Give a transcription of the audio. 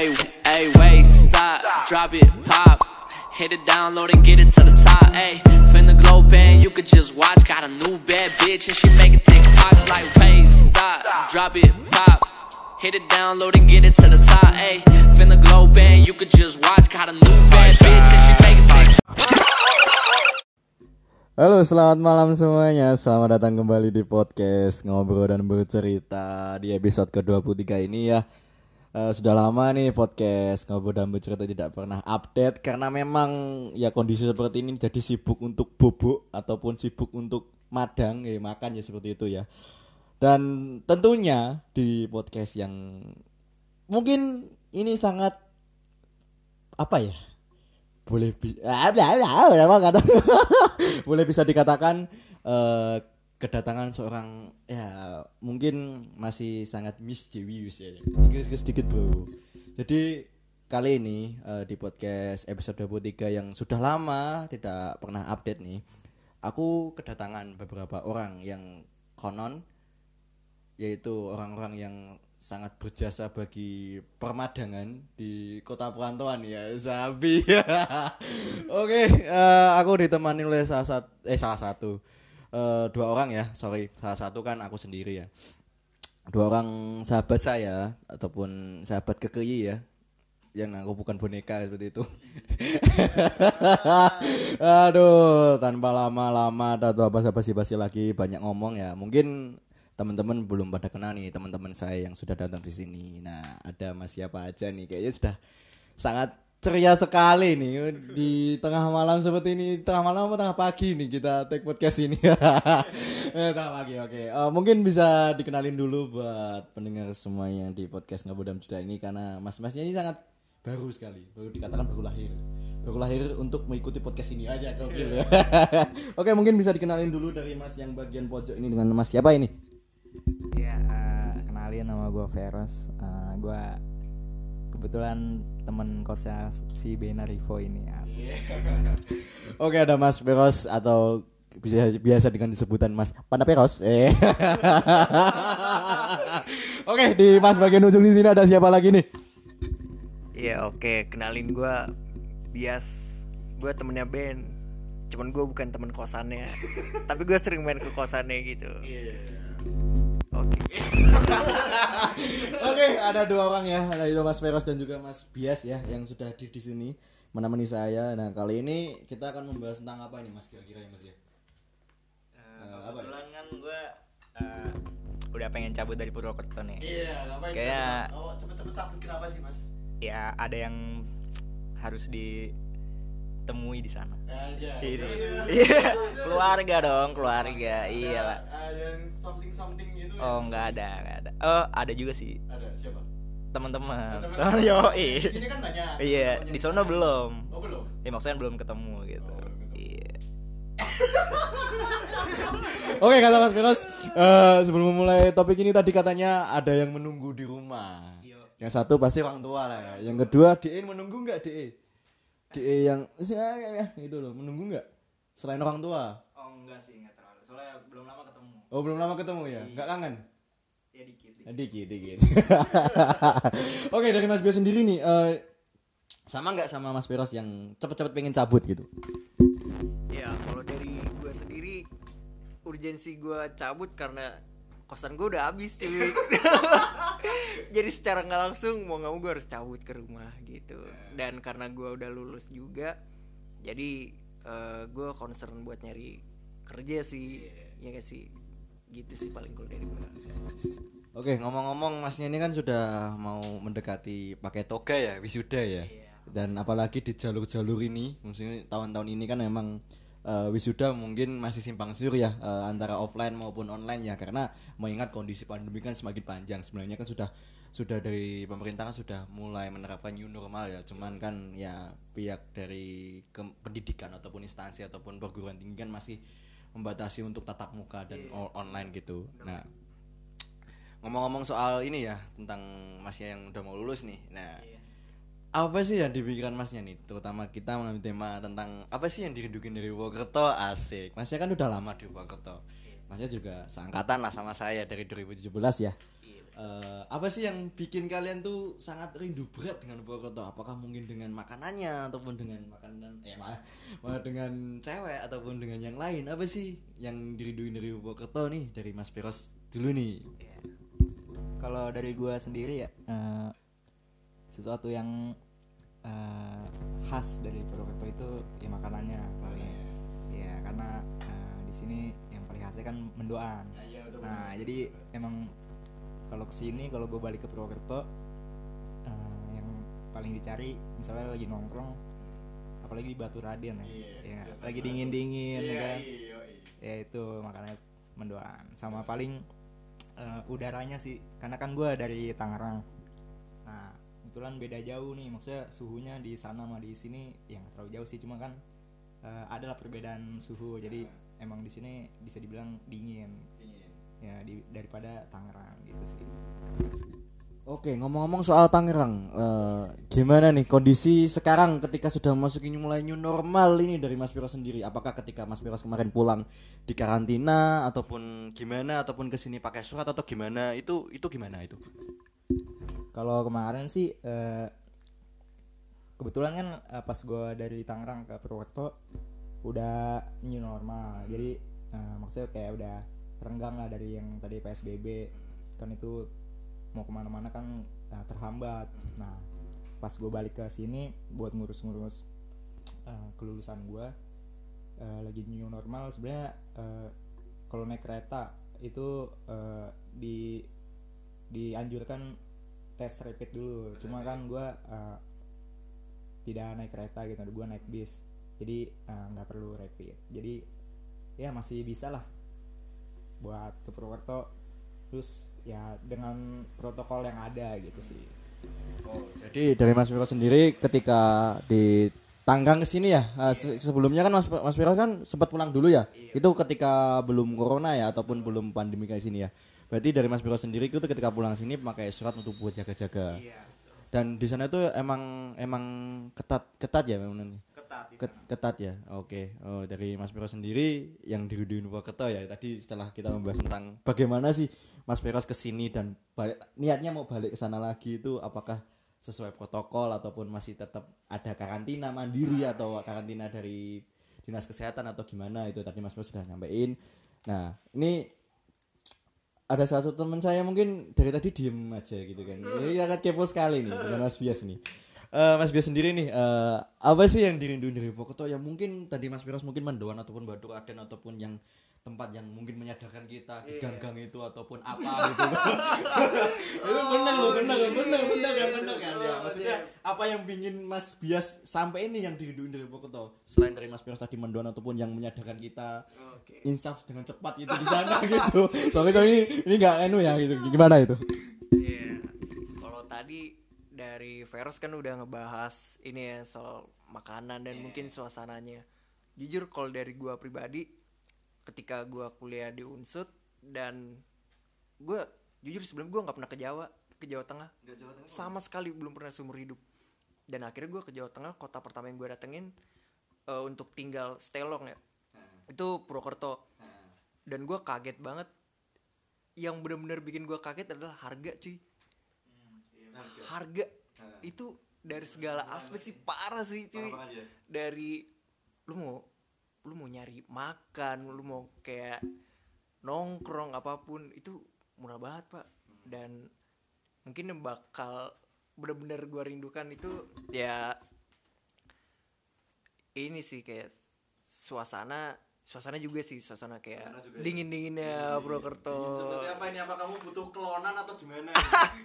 Hey, hey, wait, stop, drop it, pop. Hit it, download and get it to the top. Hey, finna glow band, you could just watch. Got a new bad bitch and she making TikToks like, wait, stop, drop it, pop. Hit it, download and get it to the top. Hey, finna glow band, you could just watch. Got a new bad bitch and she making TikToks. Halo, selamat malam semuanya. Selamat datang kembali di podcast Ngobrol dan Bercerita di episode ke-23 ini ya. Eh, sudah lama nih podcast Ngobrol dan Bercerita tidak pernah update karena memang ya kondisi seperti ini jadi sibuk untuk bubuk ataupun sibuk untuk madang ya makan ya seperti itu ya. Dan tentunya di podcast yang mungkin ini sangat apa ya? boleh bi- bla, bla, bla, apa kata boleh bisa dikatakan eh, kedatangan seorang ya mungkin masih sangat misterius ya. Sedikit sedikit bro. Jadi kali ini eh, di podcast episode 23 yang sudah lama tidak pernah update nih aku kedatangan beberapa orang yang konon yaitu orang-orang yang sangat berjasa bagi permadangan di kota perantauan ya Sabi oke eh, aku ditemani oleh salah satu eh salah satu eh, dua orang ya sorry. Salah satu kan aku sendiri ya. Dua orang sahabat saya ataupun sahabat kekei ya yang aku bukan boneka seperti itu. Aduh tanpa lama-lama atau apa basi-basi lagi banyak ngomong ya. Mungkin teman-teman belum pada kenal nih teman-teman saya yang sudah datang di sini. Nah ada mas siapa aja nih? Kayaknya sudah sangat ceria sekali nih di tengah malam seperti ini. Tengah malam atau tengah pagi nih kita take podcast ini? Eh, tengah pagi oke. Eh, mungkin bisa dikenalin dulu buat pendengar semuanya di podcast dan cerita ini karena mas-masnya ini sangat baru sekali. Baru dikatakan baru lahir. Baru lahir untuk mengikuti podcast ini aja ya. Oke mungkin bisa dikenalin dulu dari mas yang bagian pojok ini dengan mas siapa ini? Ya, eh, kenalin nama gue Veros. Eh, gue kebetulan temen kosnya si Bena Rivo ini. Asik. Oke ada Mas Peros atau bisa biasa dengan disebutan Mas Panda Peros. Eh. Oke di Mas bagian ujung di sini ada siapa lagi nih? Iya oke kenalin gua bias gue temennya Ben cuman gue bukan temen kosannya tapi gue sering main ke kosannya gitu oke Oke ada dua orang ya ada itu Mas Peros dan juga Mas Bias ya yang sudah hadir di sini menemani saya. Nah kali ini kita akan membahas tentang apa ini Mas kira-kira ya Mas ya? Eh, apa ya? Kebetulan kan gue udah pengen cabut dari Purwokerto nih. Iya ngapain? Kayak- Oh cepet-cepet cabut kenapa sih Mas? Ya ada yang harus ditemui di sana. Iya. Ini. Iya, keluarga dong, keluarga. Iya lah. Ada something something gitu. ya? Oh nggak ada, nggak ada. Oh ada juga sih Ada siapa? teman-teman. teman-teman. Yo, Di sini kan banyak. Iya, di sana. belum. Oh belum. Ya maksudnya belum ketemu gitu. Oh. Iya. Oke kata Mas Firas, eh, sebelum memulai topik ini tadi katanya ada yang menunggu di rumah. Yang satu pasti orang tua lah. ya. Yang kedua DE menunggu nggak DE? DE yang ya, ya, ya, gitu loh menunggu nggak? Selain orang tua. Oh enggak sih, enggak terlalu. Soalnya belum lama ketemu. Oh belum lama ketemu ya? Nggak kangen? Ya dikit. Dikit dikit. Oke dari Mas Bias sendiri nih, eh, sama nggak sama Mas Firas yang cepet-cepet pengen cabut gitu? ya kalau dari gue sendiri urgensi gue cabut karena kosan gue udah habis cuy. Jadi secara nggak langsung mau nggak mau gue harus cabut ke rumah gitu. Dan karena gue udah lulus juga jadi eh, gue concern buat nyari kerja sih. Ya gak sih? Gitu sih paling cool dari gue Oke ngomong-ngomong masnya ini kan sudah mau mendekati pakai toga ya wisuda ya. Dan apalagi di jalur-jalur ini maksudnya tahun-tahun ini kan memang eh, wisuda mungkin masih simpang siur ya eh, antara offline maupun online ya karena mengingat kondisi pandemi kan semakin panjang. Sebenarnya kan sudah sudah dari pemerintah kan sudah mulai menerapkan new normal ya. Cuman kan ya pihak dari ke- pendidikan ataupun instansi ataupun perguruan tinggi kan masih membatasi untuk tatap muka dan o- online gitu. Nah ngomong-ngomong soal ini ya tentang masnya yang udah mau lulus nih. Nah apa sih yang dipikiran masnya nih terutama kita mengambil tema tentang apa sih yang dirindukin dari Purwokerto asik masnya kan udah lama di Purwokerto masnya juga seangkatan lah sama saya dari 2017 ya Eh, apa sih yang bikin kalian tuh sangat rindu berat dengan Purwokerto? Apakah mungkin dengan makanannya ataupun dengan makanan eh malah, malah dengan cewek ataupun dengan yang lain? Apa sih yang dirinduin dari Purwokerto nih dari Mas Piros dulu nih? Kalau dari gua sendiri ya eh, sesuatu yang eh, khas dari Purwokerto itu ya makanannya paling. Ya karena eh, di sini yang paling khasnya kan mendoan. Nah jadi emang kalau ke sini kalau gue balik ke Purwokerto eh, yang paling dicari misalnya lagi nongkrong apalagi di Batu Raden ya, ya lagi dingin dingin ya kan? ya itu makanya mendoan. Sama paling eh, udaranya sih karena kan gue dari Tangerang. Nah kebetulan beda jauh nih. Maksudnya suhunya di sana sama di sini ya nggak terlalu jauh sih. Cuma kan eh, adalah perbedaan suhu. Jadi emang di sini bisa dibilang dingin. Ya di, daripada Tangerang gitu sih. Oke, ngomong-ngomong soal Tangerang, eh, gimana nih kondisi sekarang ketika sudah memasuki mulai new normal ini dari Mas Piros sendiri? Apakah ketika Mas Piros kemarin pulang di karantina ataupun gimana ataupun ke sini pakai surat atau gimana? Itu itu gimana itu? Kalau kemarin sih eh, kebetulan kan eh, pas gue dari Tangerang ke Purwokerto udah new normal. Jadi eh, maksudnya kayak udah renggang lah dari yang tadi PSBB kan itu mau ke mana-mana kan eh, terhambat. Nah pas gue balik ke sini buat ngurus-ngurus eh, kelulusan gue eh, lagi new normal sebenarnya eh, kalau naik kereta itu eh, di dianjurkan tes rapid dulu. Cuma kan gue tidak naik kereta gitu gue naik bis. Jadi eh, nggak perlu rapid. Jadi ya masih bisa lah buat ke Purwokerto. Terus ya dengan protokol yang ada gitu sih. Jadi dari Mas Piros sendiri ketika di Tanggang ke sini ya, eh, se- sebelumnya kan Mas Mas kan sempat pulang dulu ya. Itu ketika belum corona ya ataupun belum pandemi kayak sini ya. Berarti dari Mas Piros sendiri itu ketika pulang sini pakai surat untuk buat jaga-jaga. Dan di sana itu emang emang ketat ketat ya memang nih. Ket- ketat ya? Oke. Oh dari Mas Piros sendiri yang di di Purwokerto ya tadi setelah kita membahas tentang bagaimana sih Mas Piros ke sini dan balik, niatnya mau balik ke sana lagi itu apakah sesuai protokol ataupun masih tetap ada karantina mandiri atau karantina dari dinas kesehatan atau gimana? Itu tadi Mas Piros sudah nyampein. Nah ini ada salah satu teman saya mungkin dari tadi diem aja gitu kan. Ini sangat kepo sekali nih dengan Mas Bias nih. Eh, Mas Bias sendiri nih eh, apa sih yang dirinduin dari Purwokerto yang mungkin tadi Mas Piros mungkin Mendoan ataupun Batu Raden ataupun yang tempat yang mungkin menyadarkan kita di gang-gang itu ataupun apa gitu. Itu bener loh bener bener bener kan bener kan? ya maksudnya apa yang pingin Mas Bias sampai ini yang dirinduin dari Purwokerto? Selain dari Mas Piros tadi Mendoan ataupun yang menyadarkan kita insaf dengan cepat itu di sana gitu. Soalnya soalnya ini ini nggak enu ya gitu. Gimana itu? Iya. Kalau tadi dari Veros kan udah ngebahas ini ya soal makanan dan mungkin suasananya. Jujur kalau dari gua pribadi ketika gua kuliah di Unsut dan gua jujur sebelum gua nggak pernah ke Jawa, ke Jawa Tengah. Sama sekali belum pernah seumur hidup. Dan akhirnya gua ke Jawa Tengah, kota pertama yang gua datengin eh, untuk tinggal stay long ya. Itu Purwokerto. Dan gua kaget banget. Yang benar-benar bikin gua kaget adalah harga cuy. Harga. Itu dari segala aspek sih parah sih cuy. dari lu mau lu mau nyari makan lu mau kayak nongkrong apa pun itu murah banget pak. Dan mungkin yang bakal bener-bener gua rindukan itu ya ini sih kayak suasana suasana juga sih suasana kayak dingin dinginnya Purwokerto apa ini? Apa kamu butuh kelonan atau gimana